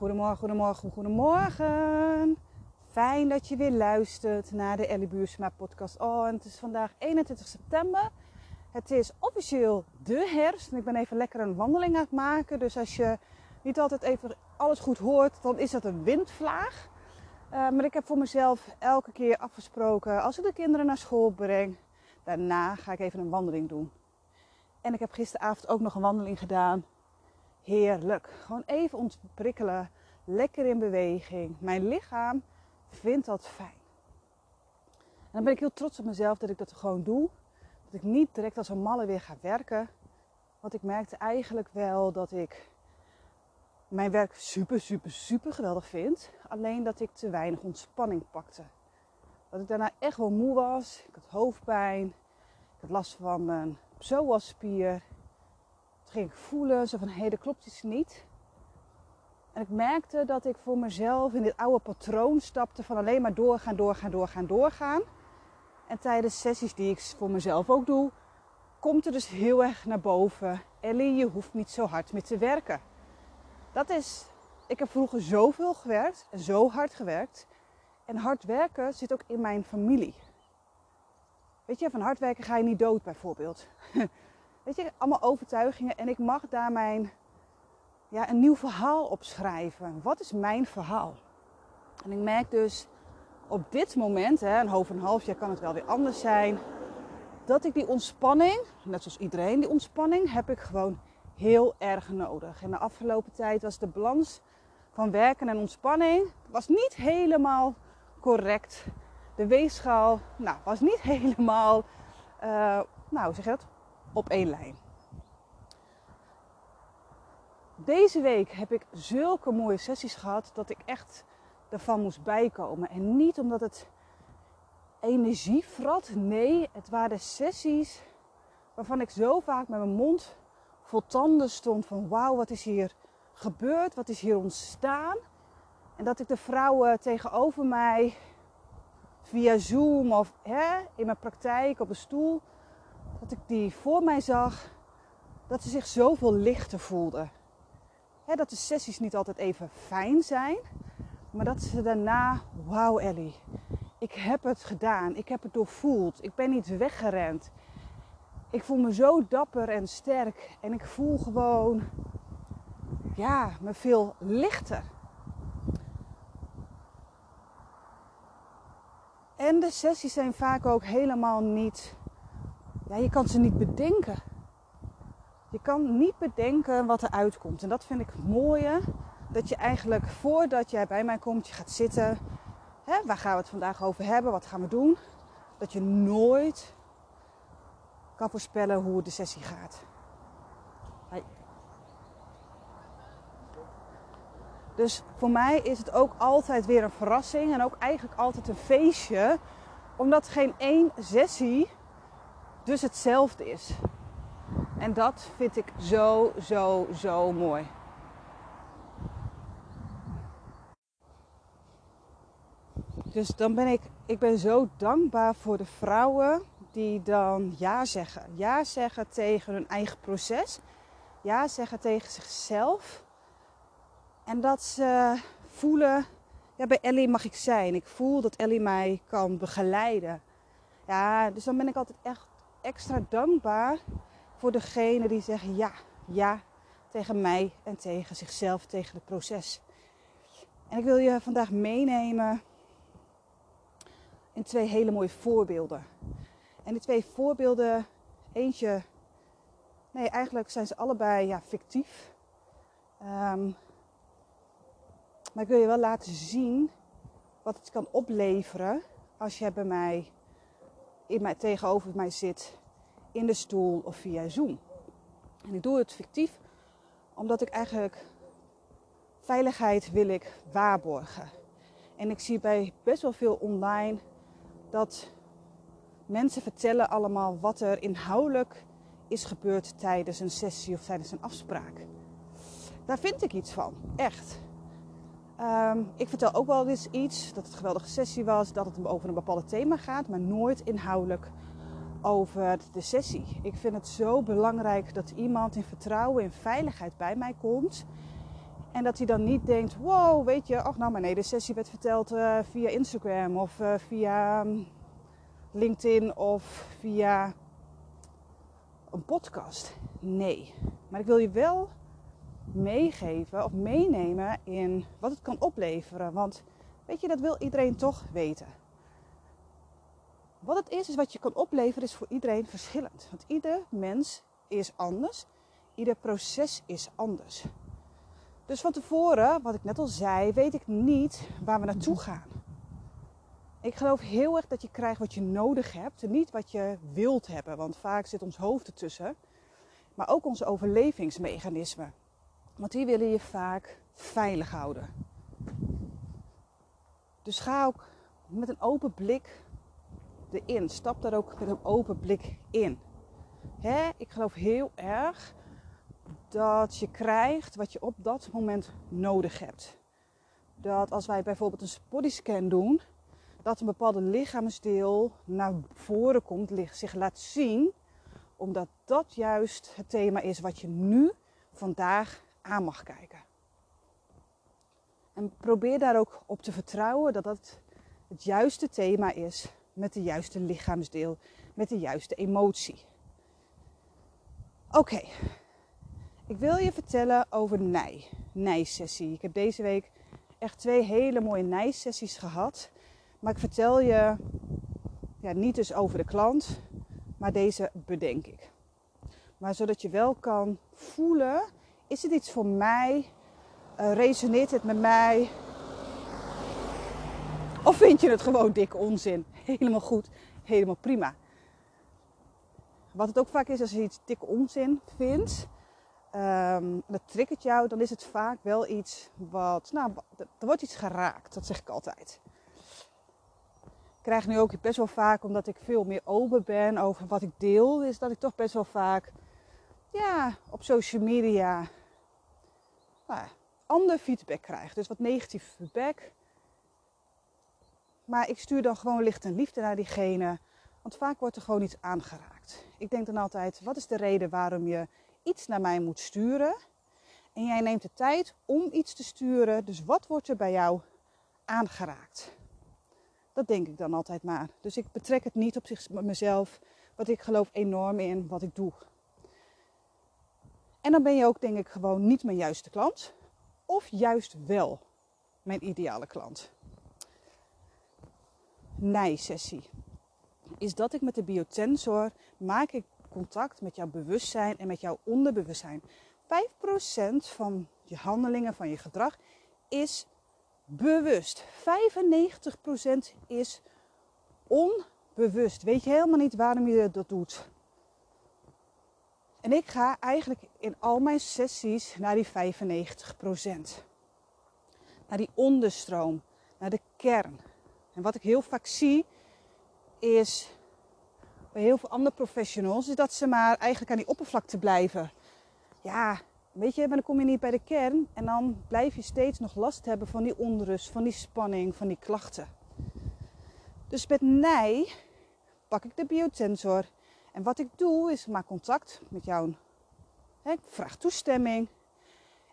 Goedemorgen, goedemorgen, goedemorgen. Fijn dat je weer luistert naar de Ellie Buursma podcast. Oh, en het is vandaag 21 september. Het is officieel de herfst. En ik ben even lekker een wandeling aan het maken. Dus als je niet altijd even alles goed hoort, dan is dat een windvlaag. Uh, maar ik heb voor mezelf elke keer afgesproken, als ik de kinderen naar school breng, daarna ga ik even een wandeling doen. En ik heb gisteravond ook nog een wandeling gedaan heerlijk. Gewoon even ontprikkelen. Lekker in beweging. Mijn lichaam vindt dat fijn. En dan ben ik heel trots op mezelf dat ik dat gewoon doe. Dat ik niet direct als een malle weer ga werken. Want ik merkte eigenlijk wel dat ik mijn werk super, super, super geweldig vind. Alleen dat ik te weinig ontspanning pakte. Dat ik daarna echt wel moe was. Ik had hoofdpijn. Ik had last van mijn psoaspier ging ik voelen, zo van hé, hey, dat klopt iets niet. En ik merkte dat ik voor mezelf in dit oude patroon stapte van alleen maar doorgaan, doorgaan, doorgaan, doorgaan. En tijdens sessies die ik voor mezelf ook doe, komt er dus heel erg naar boven. Ellie, je hoeft niet zo hard meer te werken. Dat is, ik heb vroeger zoveel gewerkt en zo hard gewerkt. En hard werken zit ook in mijn familie. Weet je, van hard werken ga je niet dood bijvoorbeeld. Weet je, allemaal overtuigingen. En ik mag daar mijn, ja, een nieuw verhaal opschrijven. Wat is mijn verhaal? En ik merk dus op dit moment, hè, en over een half jaar kan het wel weer anders zijn, dat ik die ontspanning, net zoals iedereen, die ontspanning heb ik gewoon heel erg nodig. En de afgelopen tijd was de balans van werken en ontspanning was niet helemaal correct. De weegschaal nou, was niet helemaal, uh, nou zeg je dat, op één lijn. Deze week heb ik zulke mooie sessies gehad dat ik echt ervan moest bijkomen. En niet omdat het energie vrat. Nee, het waren sessies waarvan ik zo vaak met mijn mond vol tanden stond van wauw, wat is hier gebeurd? Wat is hier ontstaan? En dat ik de vrouwen tegenover mij via Zoom of hè, in mijn praktijk op een stoel dat ik die voor mij zag, dat ze zich zoveel lichter voelden. dat de sessies niet altijd even fijn zijn, maar dat ze daarna, wauw Ellie, ik heb het gedaan, ik heb het doorvoeld, ik ben niet weggerend. Ik voel me zo dapper en sterk en ik voel gewoon, ja, me veel lichter. En de sessies zijn vaak ook helemaal niet ja, je kan ze niet bedenken. Je kan niet bedenken wat er uitkomt. En dat vind ik het mooie. Dat je eigenlijk voordat jij bij mij komt, je gaat zitten. Hè, waar gaan we het vandaag over hebben? Wat gaan we doen? Dat je nooit kan voorspellen hoe de sessie gaat. Dus voor mij is het ook altijd weer een verrassing en ook eigenlijk altijd een feestje. Omdat geen één sessie dus hetzelfde is. En dat vind ik zo, zo, zo mooi. Dus dan ben ik, ik ben zo dankbaar voor de vrouwen die dan ja zeggen. Ja zeggen tegen hun eigen proces. Ja zeggen tegen zichzelf. En dat ze voelen, ja bij Ellie mag ik zijn. Ik voel dat Ellie mij kan begeleiden. Ja, dus dan ben ik altijd echt extra dankbaar voor degene die zeggen ja, ja tegen mij en tegen zichzelf, tegen het proces. En ik wil je vandaag meenemen in twee hele mooie voorbeelden. En die twee voorbeelden, eentje, nee, eigenlijk zijn ze allebei ja, fictief. Um, maar ik wil je wel laten zien wat het kan opleveren als je bij mij in mij, tegenover mij zit in de stoel of via Zoom. En ik doe het fictief omdat ik eigenlijk veiligheid wil ik waarborgen. En ik zie bij best wel veel online dat mensen vertellen allemaal wat er inhoudelijk is gebeurd tijdens een sessie of tijdens een afspraak. Daar vind ik iets van, echt. Ehm, ik vertel ook wel eens iets, dat het een geweldige sessie was, dat het over een bepaald thema gaat, maar nooit inhoudelijk over de sessie. Ik vind het zo belangrijk dat iemand in vertrouwen, in veiligheid bij mij komt. En dat hij dan niet denkt, wow, weet je, ach nou maar nee, de sessie werd verteld uh, via Instagram of uh, via um, LinkedIn of via een podcast. Nee, maar ik wil je wel meegeven of meenemen in wat het kan opleveren. Want weet je, dat wil iedereen toch weten. Wat het is, is wat je kan opleveren, is voor iedereen verschillend. Want ieder mens is anders. Ieder proces is anders. Dus van tevoren, wat ik net al zei, weet ik niet waar we naartoe gaan. Ik geloof heel erg dat je krijgt wat je nodig hebt en niet wat je wilt hebben. Want vaak zit ons hoofd ertussen. Maar ook onze overlevingsmechanismen. Want die willen je vaak veilig houden. Dus ga ook met een open blik erin. Stap daar ook met een open blik in. Hè? Ik geloof heel erg dat je krijgt wat je op dat moment nodig hebt. Dat als wij bijvoorbeeld een bodyscan doen, dat een bepaalde lichaamsdeel naar voren komt, zich laat zien, omdat dat juist het thema is wat je nu vandaag aan mag kijken. En probeer daar ook op te vertrouwen dat dat het juiste thema is met de juiste lichaamsdeel, met de juiste emotie. Oké, ik wil je vertellen over nij, nijsessie. Ik heb deze week echt twee hele mooie nijsessies gehad. Maar ik vertel je ja, niet dus over de klant, maar deze bedenk ik. Maar zodat je wel kan voelen, is het iets voor mij? Uh, resoneert het met mij? Of vind je het gewoon dik onzin? Helemaal goed, helemaal prima. Wat het ook vaak is als je iets dik onzin vindt, um, dat triggert jou, dan is het vaak wel iets wat, nou, er wordt iets geraakt, dat zeg ik altijd. Ik krijg nu ook best wel vaak, omdat ik veel meer open ben over wat ik deel, is dat ik toch best wel vaak, ja, op social media, ander feedback krijg. Dus wat negatief feedback. Maar ik stuur dan gewoon licht en liefde naar diegene. Want vaak wordt er gewoon iets aangeraakt. Ik denk dan altijd, wat is de reden waarom je iets naar mij moet sturen? En jij neemt de tijd om iets te sturen. Dus wat wordt er bij jou aangeraakt? Dat denk ik dan altijd maar. Dus ik betrek het niet op zich, mezelf. Want ik geloof enorm in wat ik doe. En dan ben je ook denk ik gewoon niet mijn juiste klant. Of juist wel mijn ideale klant. Nijsessie. Is dat ik met de biotensor maak ik contact met jouw bewustzijn en met jouw onderbewustzijn. 5% van je handelingen, van je gedrag is bewust. 95% is onbewust. Weet je helemaal niet waarom je dat doet. En ik ga eigenlijk in al mijn sessies naar die 95%. Naar die onderstroom, naar de kern. En wat ik heel vaak zie is bij heel veel andere professionals, is dat ze maar eigenlijk aan die oppervlakte blijven. Ja, weet je, maar dan kom je niet bij de kern en dan blijf je steeds nog last hebben van die onrust, van die spanning, van die klachten. Dus met nij pak ik de biotensor en wat ik doe is maak contact met jou. ik vraag toestemming.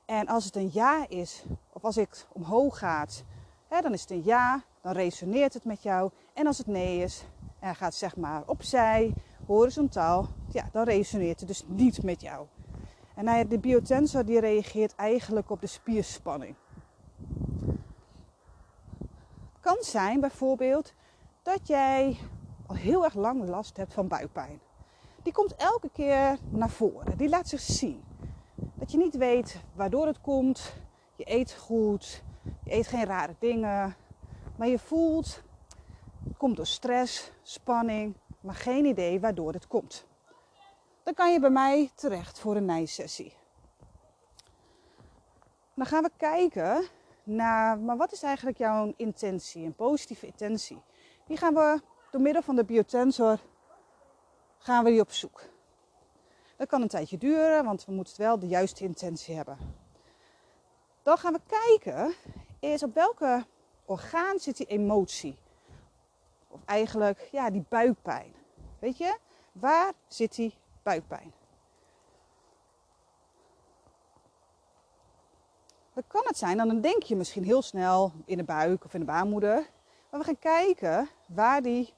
En als het een ja is, of als ik omhoog gaat, dan is het een ja, dan resoneert het met jou. En als het nee is, en gaat zeg maar opzij, horizontaal, ja, dan resoneert het dus niet met jou. En de biotensor die reageert eigenlijk op de spierspanning. Het kan zijn bijvoorbeeld dat jij al heel erg lang last hebt van buikpijn. Die komt elke keer naar voren. Die laat zich zien. Dat je niet weet waardoor het komt. Je eet goed. Je eet geen rare dingen. Maar je voelt, het komt door stress, spanning, maar geen idee waardoor het komt. Dan kan je bij mij terecht voor een nijsessie. Dan gaan we kijken naar, maar wat is eigenlijk jouw intentie, een positieve intentie? Die gaan we door middel van de biotensor gaan we die op zoek. Dat kan een tijdje duren, want we moeten wel de juiste intentie hebben. Dan gaan we kijken is op welke orgaan zit die emotie. Of eigenlijk, ja, die buikpijn. Weet je, waar zit die buikpijn? dan kan het zijn, dan denk je misschien heel snel in de buik of in de baarmoeder. Maar we gaan kijken waar die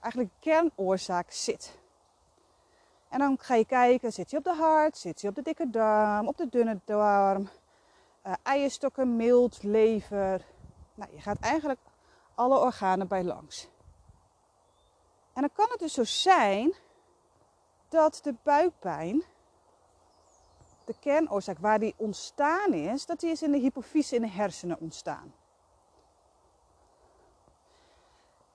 eigenlijk kernoorzaak zit. En dan ga je kijken, zit hij op de hart, zit hij op de dikke darm, op de dunne darm, uh, eierstokken, mild, lever. Nou, je gaat eigenlijk alle organen bij langs. En dan kan het dus zo zijn dat de buikpijn, de kernoorzaak waar die ontstaan is, dat die is in de hypofyse in de hersenen ontstaan.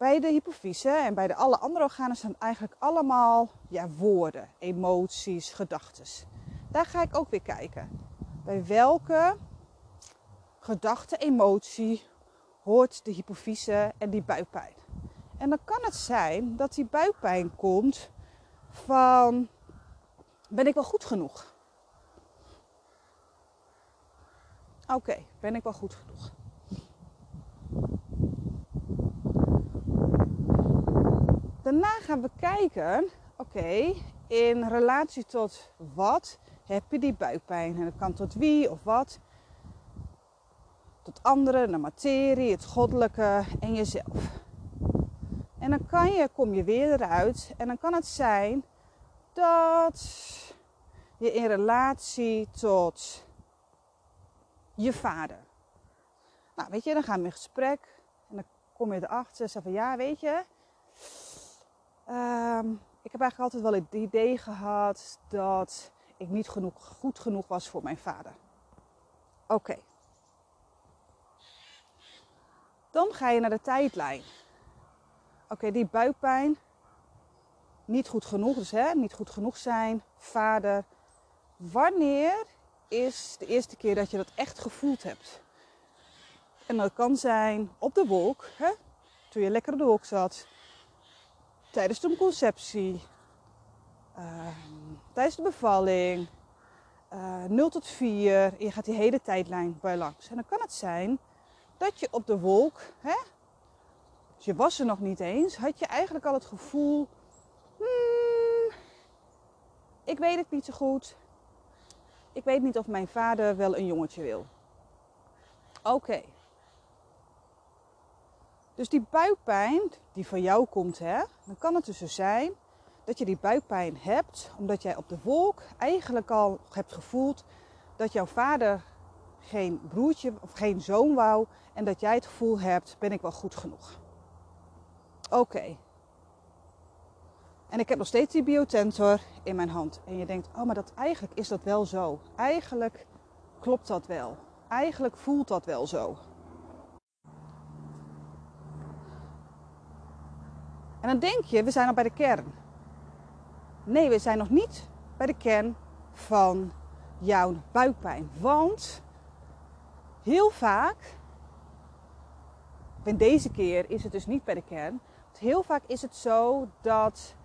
Bij de hypofyse en bij de alle andere organen zijn eigenlijk allemaal ja, woorden, emoties, gedachten. Daar ga ik ook weer kijken. Bij welke gedachte, emotie hoort de hypofyse en die buikpijn. En dan kan het zijn dat die buikpijn komt van ben ik wel goed genoeg? Oké, ben ik wel goed genoeg? Daarna gaan we kijken, oké, in relatie tot wat heb je die buikpijn? En dat kan tot wie of wat. Tot anderen, de materie, het goddelijke en jezelf. En dan kan je, kom je weer eruit en dan kan het zijn dat je in relatie tot je vader. Nou, weet je, dan gaan we in gesprek en dan kom je erachter en van ja, weet je, um, ik heb eigenlijk altijd wel het idee gehad dat ik niet genoeg, goed genoeg was voor mijn vader. Oké. Dan ga je naar de tijdlijn. Oké, die buikpijn, niet goed genoeg, dus hè, niet goed genoeg zijn, vader. Wanneer is de eerste keer dat je dat echt gevoeld hebt? En dat kan zijn op de wolk, hè, toen je lekker op de wolk zat, tijdens de conceptie, uh, tijdens de bevalling, uh, eh, 0 tot 4. Je gaat die hele tijdlijn bij langs. En dan kan het zijn dat je op de wolk, hè, dus je was er nog niet eens, had je eigenlijk al het gevoel, hmm, ik weet het niet zo goed. Ik weet niet of mijn vader wel een jongetje wil. Oké. Dus die buikpijn die van jou komt, hè, dan kan het dus zo zijn dat je die buikpijn hebt omdat jij op de wolk eigenlijk al hebt gevoeld dat jouw vader geen broertje of geen zoon wou en dat jij het gevoel hebt, ben ik wel goed genoeg. Oké. En ik heb nog steeds die biotensor in mijn hand. En je denkt, oh, maar dat, eigenlijk is dat wel zo. Eigenlijk klopt dat wel. Eigenlijk voelt dat wel zo. En dan denk je, we zijn al bij de kern. Nee, we zijn nog niet bij de kern van jouw buikpijn. Want heel vaak, en deze keer is het dus niet bij de kern. Heel vaak is het zo dat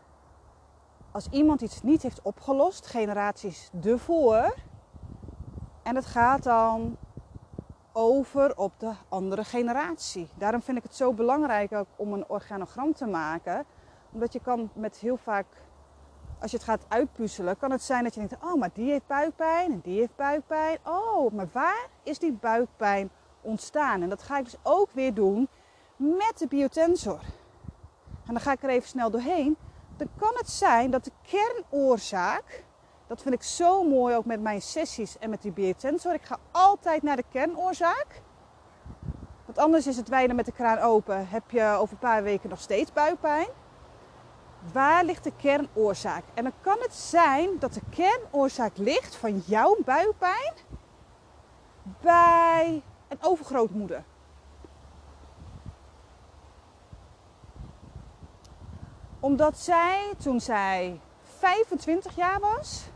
als iemand iets niet heeft opgelost, generaties ervoor, en het gaat dan over op de andere generatie. Daarom vind ik het zo belangrijk ook om een organogram te maken. Omdat je kan met heel vaak, als je het gaat uitpuzzelen, kan het zijn dat je denkt, oh, maar die heeft buikpijn en die heeft buikpijn. Oh, maar waar is die buikpijn ontstaan? En dat ga ik dus ook weer doen met de biotensor. En dan ga ik er even snel doorheen. Dan kan het zijn dat de kernoorzaak dat vind ik zo mooi ook met mijn sessies en met die biotensor. Ik ga altijd naar de kernoorzaak. Want anders is het wijden met de kraan open. Heb je over een paar weken nog steeds buikpijn. Waar ligt de kernoorzaak? En dan kan het zijn dat de kernoorzaak ligt van jouw buikpijn bij een overgrootmoeder. Omdat zij, toen zij 25 jaar was,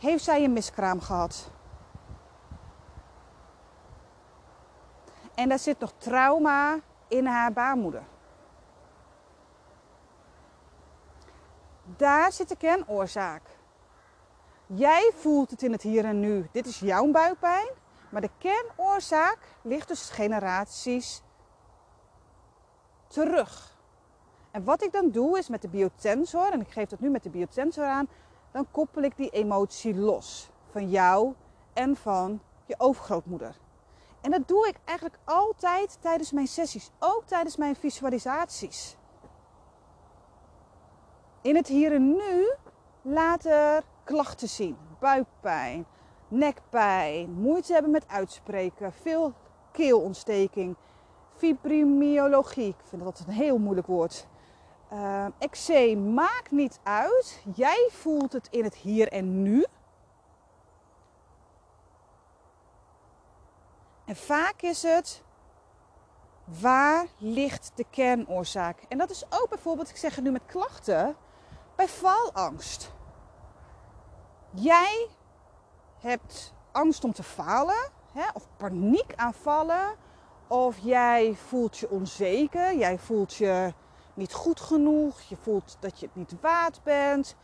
heeft zij een miskraam gehad. En daar zit nog trauma in haar baarmoeder. Daar zit de kernoorzaak. Jij voelt het in het hier en nu. Dit is jouw buikpijn. Maar de kernoorzaak ligt dus generaties terug. En wat ik dan doe is met de biotensor, en ik geef dat nu met de biotensor aan, dan koppel ik die emotie los van jou en van je overgrootmoeder. En dat doe ik eigenlijk altijd tijdens mijn sessies, ook tijdens mijn visualisaties. In het hier en nu laat er klachten zien. Buikpijn, nekpijn, moeite hebben met uitspreken, veel keelontsteking, fibromyalgie. Ik vind dat een heel moeilijk woord. Uh, eczeem maakt niet uit. Jij voelt het in het hier en nu. En vaak is het waar ligt de kernoorzaak? En dat is ook bijvoorbeeld, ik zeg het nu met klachten, bij valangst. Jij hebt angst om te falen, hè, of paniekaanvallen, of jij voelt je onzeker, jij voelt je niet goed genoeg, je voelt dat je het niet waard bent,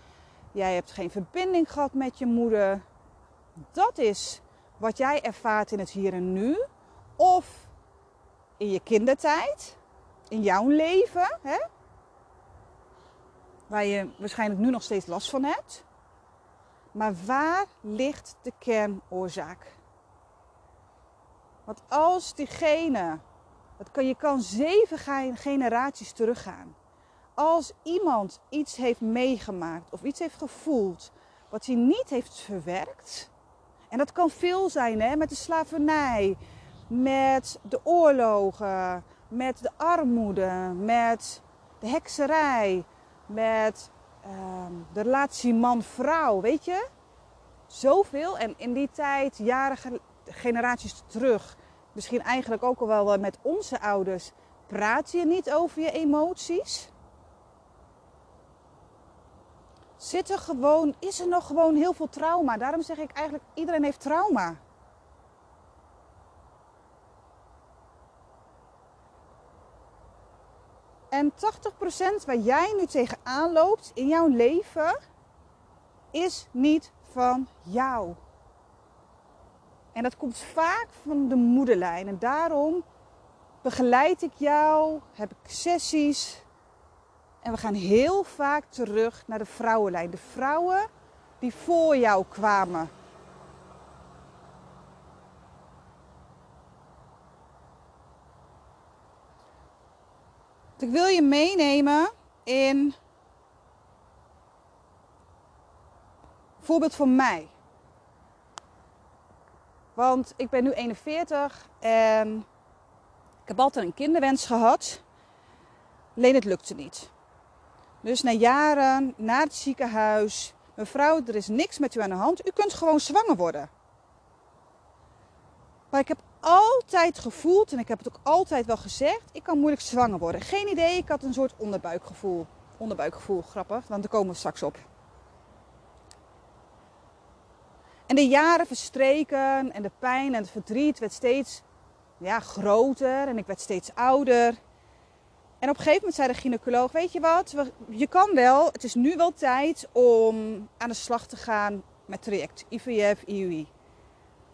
jij hebt geen verbinding gehad met je moeder. Dat is wat jij ervaart in het hier en nu, of in je kindertijd, in jouw leven, hè? waar je waarschijnlijk nu nog steeds last van hebt. Maar waar ligt de kernoorzaak? Want als diegene, dat kan, je kan zeven generaties teruggaan. Als iemand iets heeft meegemaakt of iets heeft gevoeld wat hij niet heeft verwerkt. En dat kan veel zijn, hè? met de slavernij, met de oorlogen, met de armoede, met de hekserij, met uh, de relatie man-vrouw, weet je? Zoveel. En in die tijd, jaren, generaties terug, misschien eigenlijk ook al wel met onze ouders, praat je niet over je emoties? Zit er gewoon, is er nog gewoon heel veel trauma? Daarom zeg ik eigenlijk, iedereen heeft trauma. En 80% waar jij nu tegenaan loopt in jouw leven is niet van jou. En dat komt vaak van de moederlijn. En daarom begeleid ik jou, heb ik sessies. En we gaan heel vaak terug naar de vrouwenlijn. De vrouwen die voor jou kwamen. Ik wil je meenemen in voorbeeld van mij. Want ik ben nu 41 en ik heb altijd een kinderwens gehad. Alleen het lukte niet. Dus na jaren, naar het ziekenhuis. Mevrouw, er is niks met u aan de hand. U kunt gewoon zwanger worden. Maar ik heb altijd gevoeld, en ik heb het ook altijd wel gezegd, ik kan moeilijk zwanger worden. Geen idee, ik had een soort onderbuikgevoel. Onderbuikgevoel, grappig, want daar komen we straks op. En de jaren verstreken en de pijn en het verdriet werd steeds ja, groter en ik werd steeds ouder. En op een gegeven moment zei de gynaecoloog, weet je wat, je kan wel, het is nu wel tijd om aan de slag te gaan met traject IVF, IUI.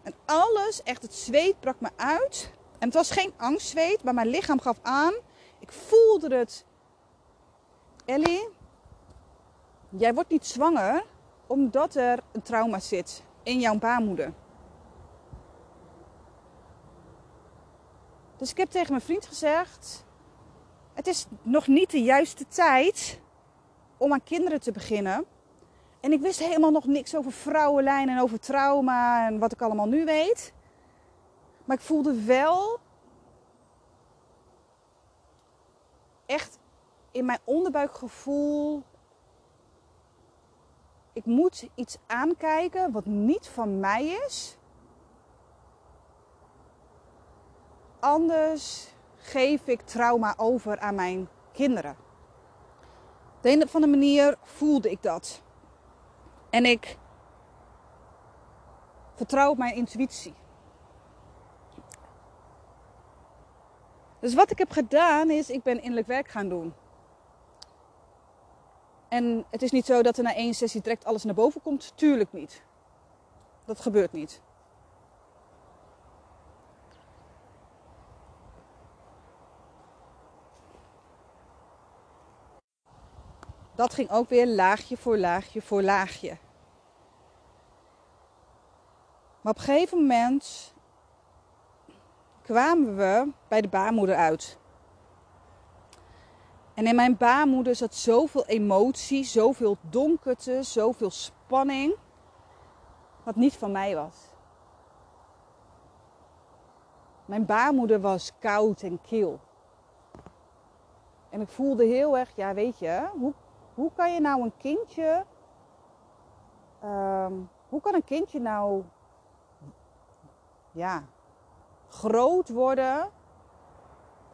En alles, echt het zweet brak me uit. En het was geen angstzweet, maar mijn lichaam gaf aan. Ik voelde het. Ellie, jij wordt niet zwanger omdat er een trauma zit in jouw baarmoeder. Dus ik heb tegen mijn vriend gezegd: Het is nog niet de juiste tijd om aan kinderen te beginnen. En ik wist helemaal nog niks over vrouwenlijn en over trauma en wat ik allemaal nu weet. Maar ik voelde wel echt in mijn onderbuikgevoel. Ik moet iets aankijken wat niet van mij is. Anders geef ik trauma over aan mijn kinderen. De een of andere manier voelde ik dat. En ik vertrouw op mijn intuïtie. Dus wat ik heb gedaan is, ik ben innerlijk werk gaan doen. En het is niet zo dat er na één sessie direct alles naar boven komt. Tuurlijk niet. Dat gebeurt niet. Dat ging ook weer laagje voor laagje voor laagje. Maar op een gegeven moment kwamen we bij de baarmoeder uit. En in mijn baarmoeder zat zoveel emotie, zoveel donkerte, zoveel spanning, wat niet van mij was. Mijn baarmoeder was koud en kil. En ik voelde heel erg, ja weet je, hoe, hoe kan je nou een kindje, um, hoe kan een kindje nou, ja, groot worden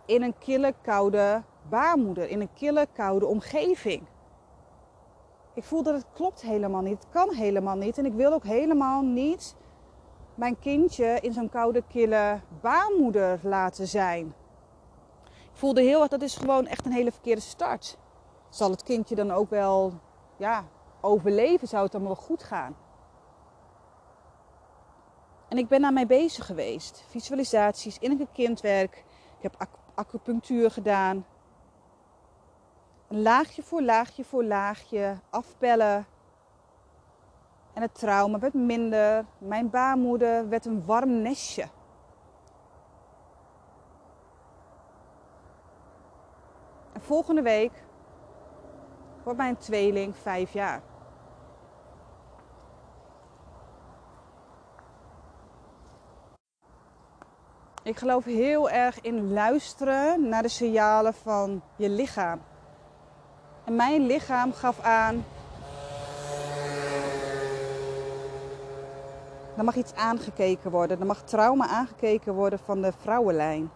in een kille, koude baarmoeder, in een kille, koude omgeving. Ik voel dat het klopt helemaal niet. Het kan helemaal niet. En ik wil ook helemaal niet mijn kindje in zo'n koude, kille baarmoeder laten zijn. Ik voelde heel erg, dat is gewoon echt een hele verkeerde start. Zal het kindje dan ook wel ja, overleven? Zou het dan wel goed gaan? En ik ben daarmee bezig geweest. Visualisaties, innerlijke kindwerk. Ik heb acupunctuur gedaan. Laagje voor laagje voor laagje afpellen. En het trauma werd minder. Mijn baarmoeder werd een warm nestje. En volgende week wordt mijn tweeling vijf jaar. Ik geloof heel erg in luisteren naar de signalen van je lichaam. En mijn lichaam gaf aan. Er mag iets aangekeken worden. Er mag trauma aangekeken worden van de vrouwenlijn.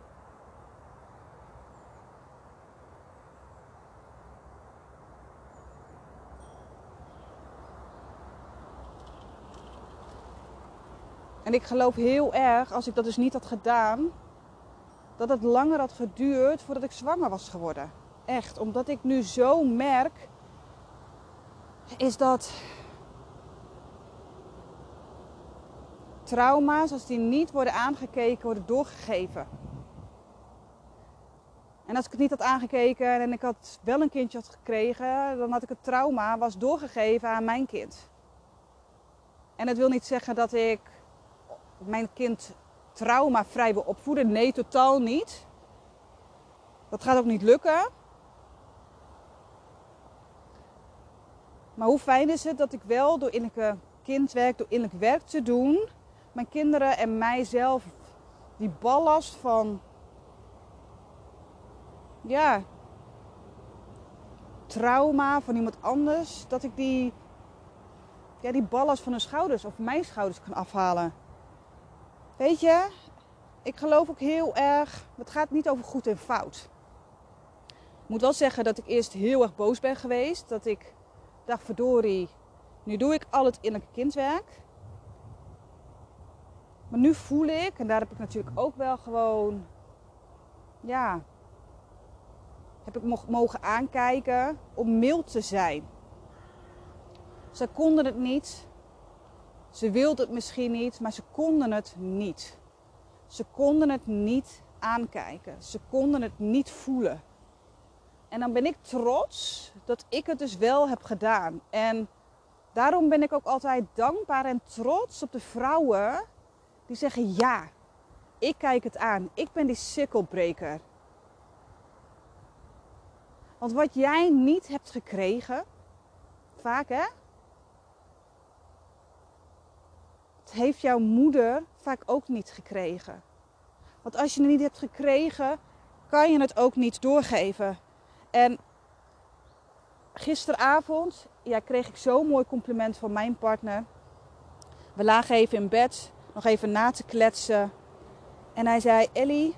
En ik geloof heel erg, als ik dat dus niet had gedaan, dat het langer had geduurd voordat ik zwanger was geworden. Echt, omdat ik nu zo merk, is dat trauma's, als die niet worden aangekeken, worden doorgegeven. En als ik het niet had aangekeken en ik had wel een kindje had gekregen, dan had ik het trauma was doorgegeven aan mijn kind. En dat wil niet zeggen dat ik mijn kind traumavrij wil opvoeden. Nee, totaal niet. Dat gaat ook niet lukken. Maar hoe fijn is het dat ik wel door innerlijke kindwerk, door innerlijk werk te doen, mijn kinderen en mijzelf die ballast van ja, trauma van iemand anders, dat ik die, ja, die ballast van hun schouders of mijn schouders kan afhalen. Weet je, ik geloof ook heel erg, het gaat niet over goed en fout. Ik moet wel zeggen dat ik eerst heel erg boos ben geweest. Dat ik dacht, verdorie, nu doe ik al het innerlijke kindwerk. Maar nu voel ik, en daar heb ik natuurlijk ook wel gewoon, ja, heb ik mogen aankijken om mild te zijn. Ze konden het niet. Ze wilden het misschien niet, maar ze konden het niet. Ze konden het niet aankijken. Ze konden het niet voelen. En dan ben ik trots dat ik het dus wel heb gedaan. En daarom ben ik ook altijd dankbaar en trots op de vrouwen die zeggen: Ja, ik kijk het aan. Ik ben die cirkelbreker. Want wat jij niet hebt gekregen, vaak hè, heeft jouw moeder vaak ook niet gekregen. Want als je het niet hebt gekregen, kan je het ook niet doorgeven. En gisteravond ja, kreeg ik zo'n mooi compliment van mijn partner. We lagen even in bed, nog even na te kletsen. En hij zei: Ellie,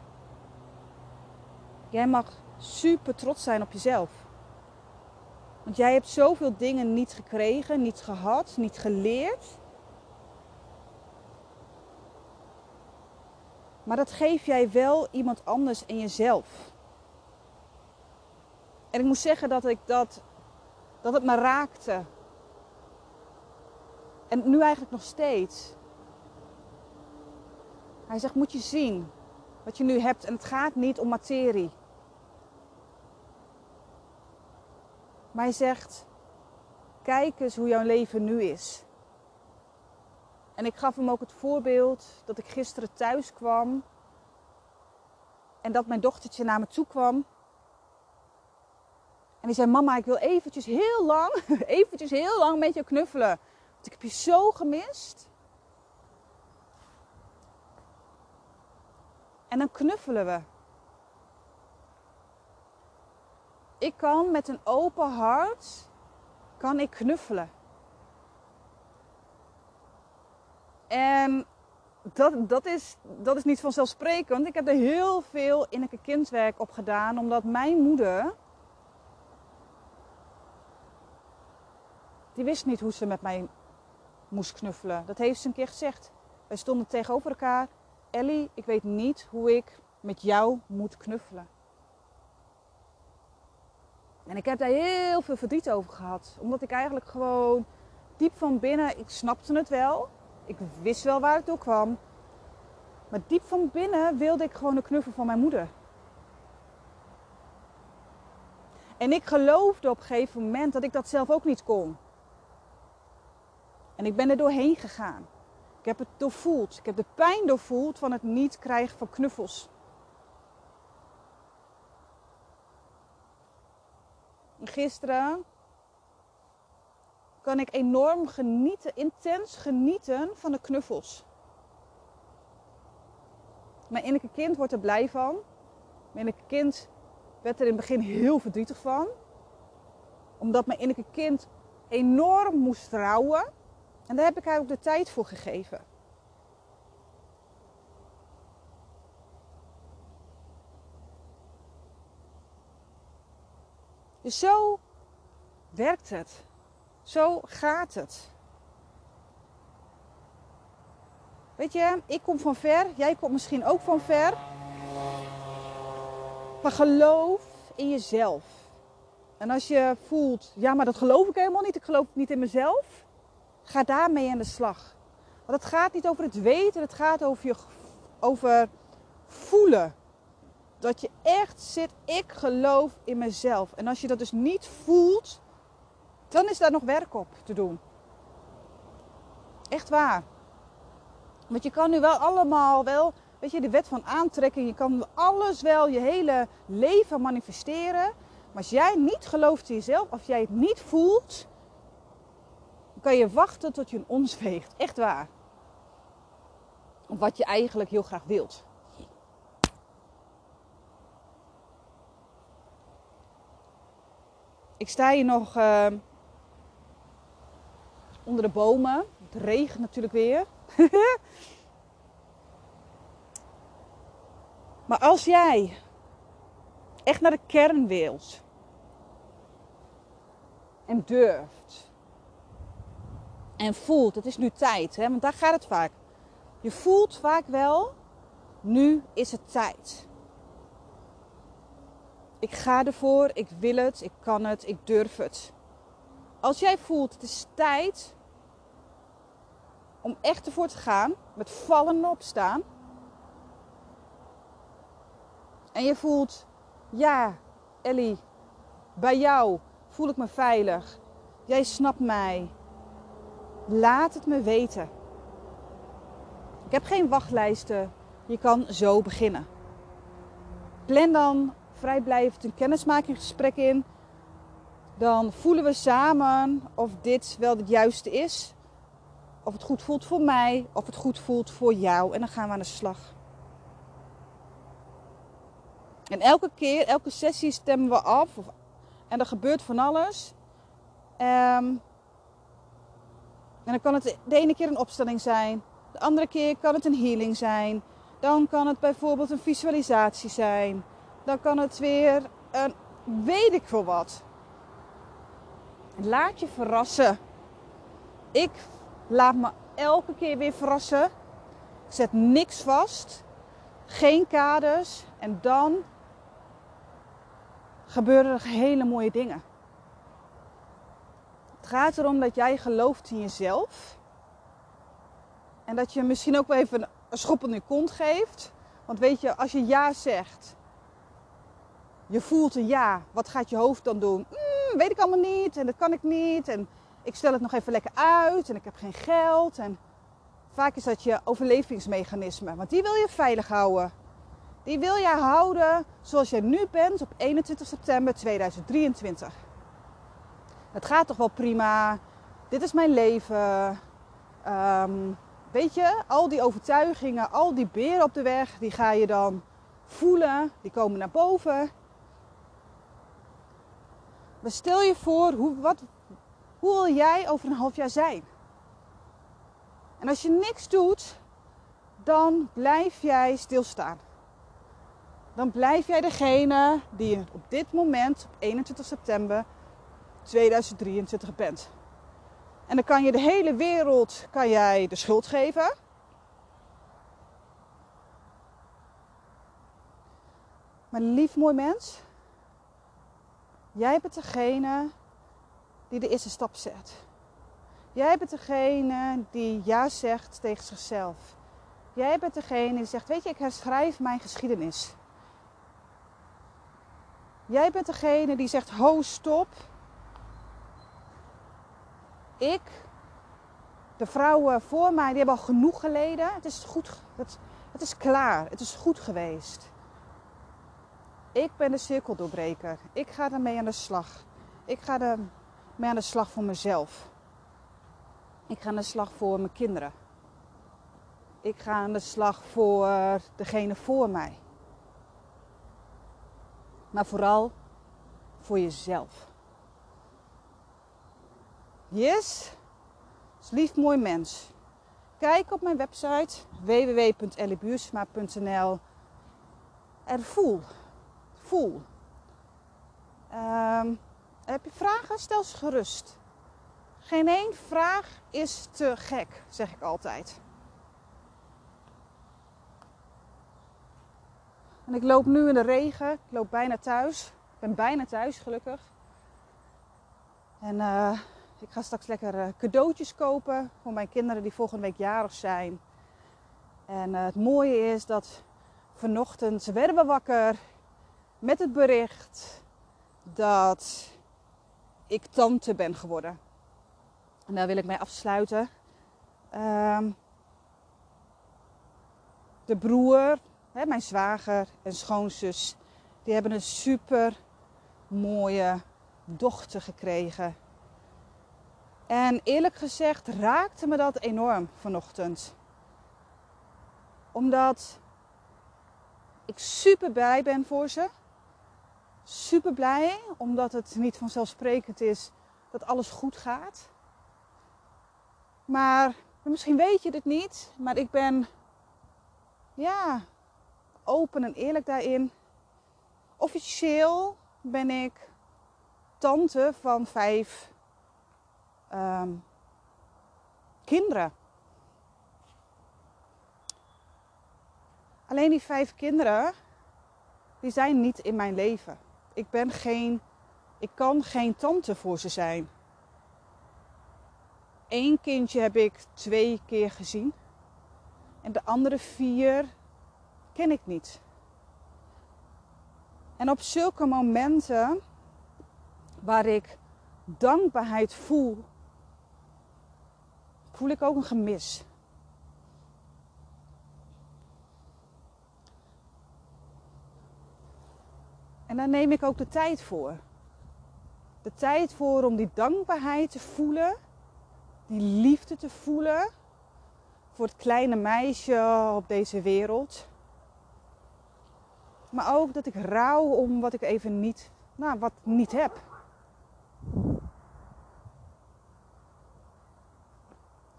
jij mag super trots zijn op jezelf. Want jij hebt zoveel dingen niet gekregen, niet gehad, niet geleerd. Maar dat geef jij wel iemand anders en jezelf. En ik moet zeggen dat ik dat, dat het me raakte. En nu eigenlijk nog steeds. Hij zegt, moet je zien wat je nu hebt. En het gaat niet om materie. Maar hij zegt, kijk eens hoe jouw leven nu is. En ik gaf hem ook het voorbeeld dat ik gisteren thuis kwam en dat mijn dochtertje naar me toe kwam. En die zei: Mama, ik wil eventjes heel lang, eventjes heel lang met je knuffelen. Want ik heb je zo gemist. En dan knuffelen we. Ik kan met een open hart kan ik knuffelen. En dat, dat, is, dat is niet vanzelfsprekend. Ik heb er heel veel innerlijke kindwerk op gedaan, omdat mijn moeder. Die wist niet hoe ze met mij moest knuffelen. Dat heeft ze een keer gezegd. Wij stonden tegenover elkaar. Ellie, ik weet niet hoe ik met jou moet knuffelen. En ik heb daar heel veel verdriet over gehad. Omdat ik eigenlijk gewoon diep van binnen, ik snapte het wel. Ik wist wel waar het door kwam. Maar diep van binnen wilde ik gewoon een knuffel van mijn moeder. En ik geloofde op een gegeven moment dat ik dat zelf ook niet kon. En ik ben er doorheen gegaan. Ik heb het doorvoeld. Ik heb de pijn doorvoeld van het niet krijgen van knuffels. gisteren kan ik enorm genieten, intens genieten van de knuffels. Mijn innerlijke kind wordt er blij van. Mijn innerlijke kind werd er in het begin heel verdrietig van. Omdat mijn innerlijke kind enorm moest rouwen. En daar heb ik haar ook de tijd voor gegeven. Dus zo werkt het. Zo gaat het. Weet je, ik kom van ver, jij komt misschien ook van ver. Maar geloof in jezelf. En als je voelt, ja, maar dat geloof ik helemaal niet, ik geloof niet in mezelf, ga daarmee aan de slag. Want het gaat niet over het weten, het gaat over, je, over voelen. Dat je echt zit, ik geloof in mezelf. En als je dat dus niet voelt, dan is daar nog werk op te doen. Echt waar. Want je kan nu wel allemaal wel, weet je, de wet van aantrekking, je kan alles wel je hele leven manifesteren. Maar als jij niet gelooft in jezelf, of jij het niet voelt, kan je wachten tot je een ons. Echt waar. Op wat je eigenlijk heel graag wilt. Ik sta hier nog uh, onder de bomen. Het regent natuurlijk weer. maar als jij echt naar de kern wilt en durft en voelt, het is nu tijd, hè, want daar gaat het vaak. Je voelt vaak wel, nu is het tijd. Ik ga ervoor, ik wil het, ik kan het, ik durf het. Als jij voelt, het is tijd om echt ervoor te gaan, met vallen en opstaan. En je voelt, ja, Ellie, bij jou voel ik me veilig. Jij snapt mij. Laat het me weten. Ik heb geen wachtlijsten. Je kan zo beginnen. Plan dan vrijblijvend een kennismakingsgesprek in. Dan voelen we samen of dit wel het juiste is. Of het goed voelt voor mij, of het goed voelt voor jou. En dan gaan we aan de slag. En elke keer, elke sessie stemmen we af. en er gebeurt van alles. Ehm, en dan kan het de ene keer een opstelling zijn. De andere keer kan het een healing zijn. Dan kan het bijvoorbeeld een visualisatie zijn. Dan kan het weer een weet ik veel wat. Laat je verrassen. Ik laat me elke keer weer verrassen. Ik zet niks vast. Geen kaders. En dan gebeuren er hele mooie dingen. Het gaat erom dat jij gelooft in jezelf. En dat je misschien ook wel even een schop in je kont geeft. Want weet je, als je ja zegt, je voelt een ja, wat gaat je hoofd dan doen? Mm, weet ik allemaal niet en dat kan ik niet. En ik stel het nog even lekker uit en ik heb geen geld. En Vaak is dat je overlevingsmechanisme, want die wil je veilig houden. Die wil je houden zoals je nu bent op 21 september 2023. Het gaat toch wel prima. Dit is mijn leven. Ehm, weet je, al die overtuigingen, al die beren op de weg, die ga je dan voelen. Die komen naar boven. Maar stel je voor, hoe, wat, hoe wil jij over een half jaar zijn? En als je niks doet, dan blijf jij stilstaan. Dan blijf jij degene die op dit moment, op 21 september 2023 bent. En dan kan je de hele wereld kan jij de schuld geven. Maar lief mooi mens, jij bent degene die de eerste stap zet. Jij bent degene die ja zegt tegen zichzelf. Jij bent degene die zegt, weet je, ik herschrijf mijn geschiedenis. Jij bent degene die zegt, ho, stop. Ik, de vrouwen voor mij, die hebben al genoeg geleden. Het is goed, het, het is klaar, het is goed geweest. Ik ben de cirkeldoorbreker. Ik ga ermee aan de slag. Ik ga ermee aan de slag voor mezelf. Ik ga aan de slag voor mijn kinderen. Ik ga aan de slag voor degene voor mij. Maar vooral voor jezelf. Yes? Dus lief mooi mens. Kijk op mijn website www.elliebuursma.nl en voel. Voel. Um, heb je vragen? Stel ze gerust. Geen één vraag is te gek, zeg ik altijd. En ik loop nu in de regen. Ik loop bijna thuis. Ik ben bijna thuis, gelukkig. En uh, ik ga straks lekker uh, cadeautjes kopen voor mijn kinderen die volgende week jarig zijn. En uh, het mooie is dat vanochtend werden we wakker met het bericht dat ik tante ben geworden. En daar wil ik mee afsluiten. Um, de broer, hè, mijn zwager en schoonzus, die hebben een super mooie dochter gekregen. En eerlijk gezegd raakte me dat enorm vanochtend. Omdat ik super blij ben voor ze. Super blij, omdat het niet vanzelfsprekend is dat alles goed gaat. Maar misschien weet je het niet, maar ik ben ja, open en eerlijk daarin. Officieel ben ik tante van vijf um, kinderen. Alleen die vijf kinderen, die zijn niet in mijn leven. Ik ben geen, ik kan geen tante voor ze zijn. Eén kindje heb ik twee keer gezien. En de andere vier ken ik niet. En op zulke momenten waar ik dankbaarheid voel, voel ik ook een gemis. En daar neem ik ook de tijd voor. De tijd voor om die dankbaarheid te voelen die liefde te voelen voor het kleine meisje op deze wereld. Maar ook dat ik rouw om wat ik even niet, nou, wat niet heb.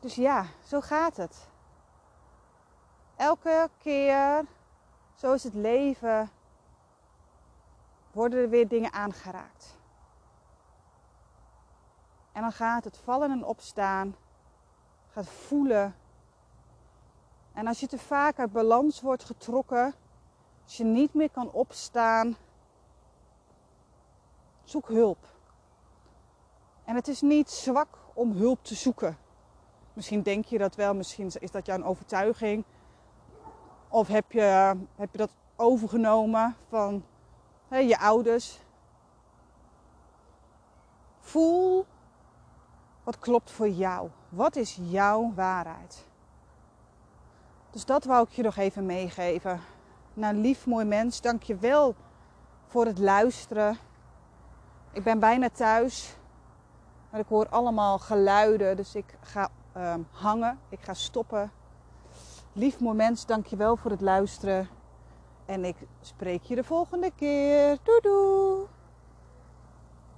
Dus ja, zo gaat het. Elke keer, zo is het leven, worden er weer dingen aangeraakt. En dan gaat het vallen en opstaan. Gaat voelen. En als je te vaak uit balans wordt getrokken. Als je niet meer kan opstaan. Zoek hulp. En het is niet zwak om hulp te zoeken. Misschien denk je dat wel, misschien is dat jouw overtuiging. Of heb je, heb je dat overgenomen van hè, je ouders. Voel wat klopt voor jou? Wat is jouw waarheid? Dus dat wou ik je nog even meegeven. Nou, lief mooi mens, dank je wel voor het luisteren. Ik ben bijna thuis. Maar ik hoor allemaal geluiden, dus ik ga ehm, hangen. Ik ga stoppen. Lief mooi mens, dank je wel voor het luisteren. En ik spreek je de volgende keer. Doei doei!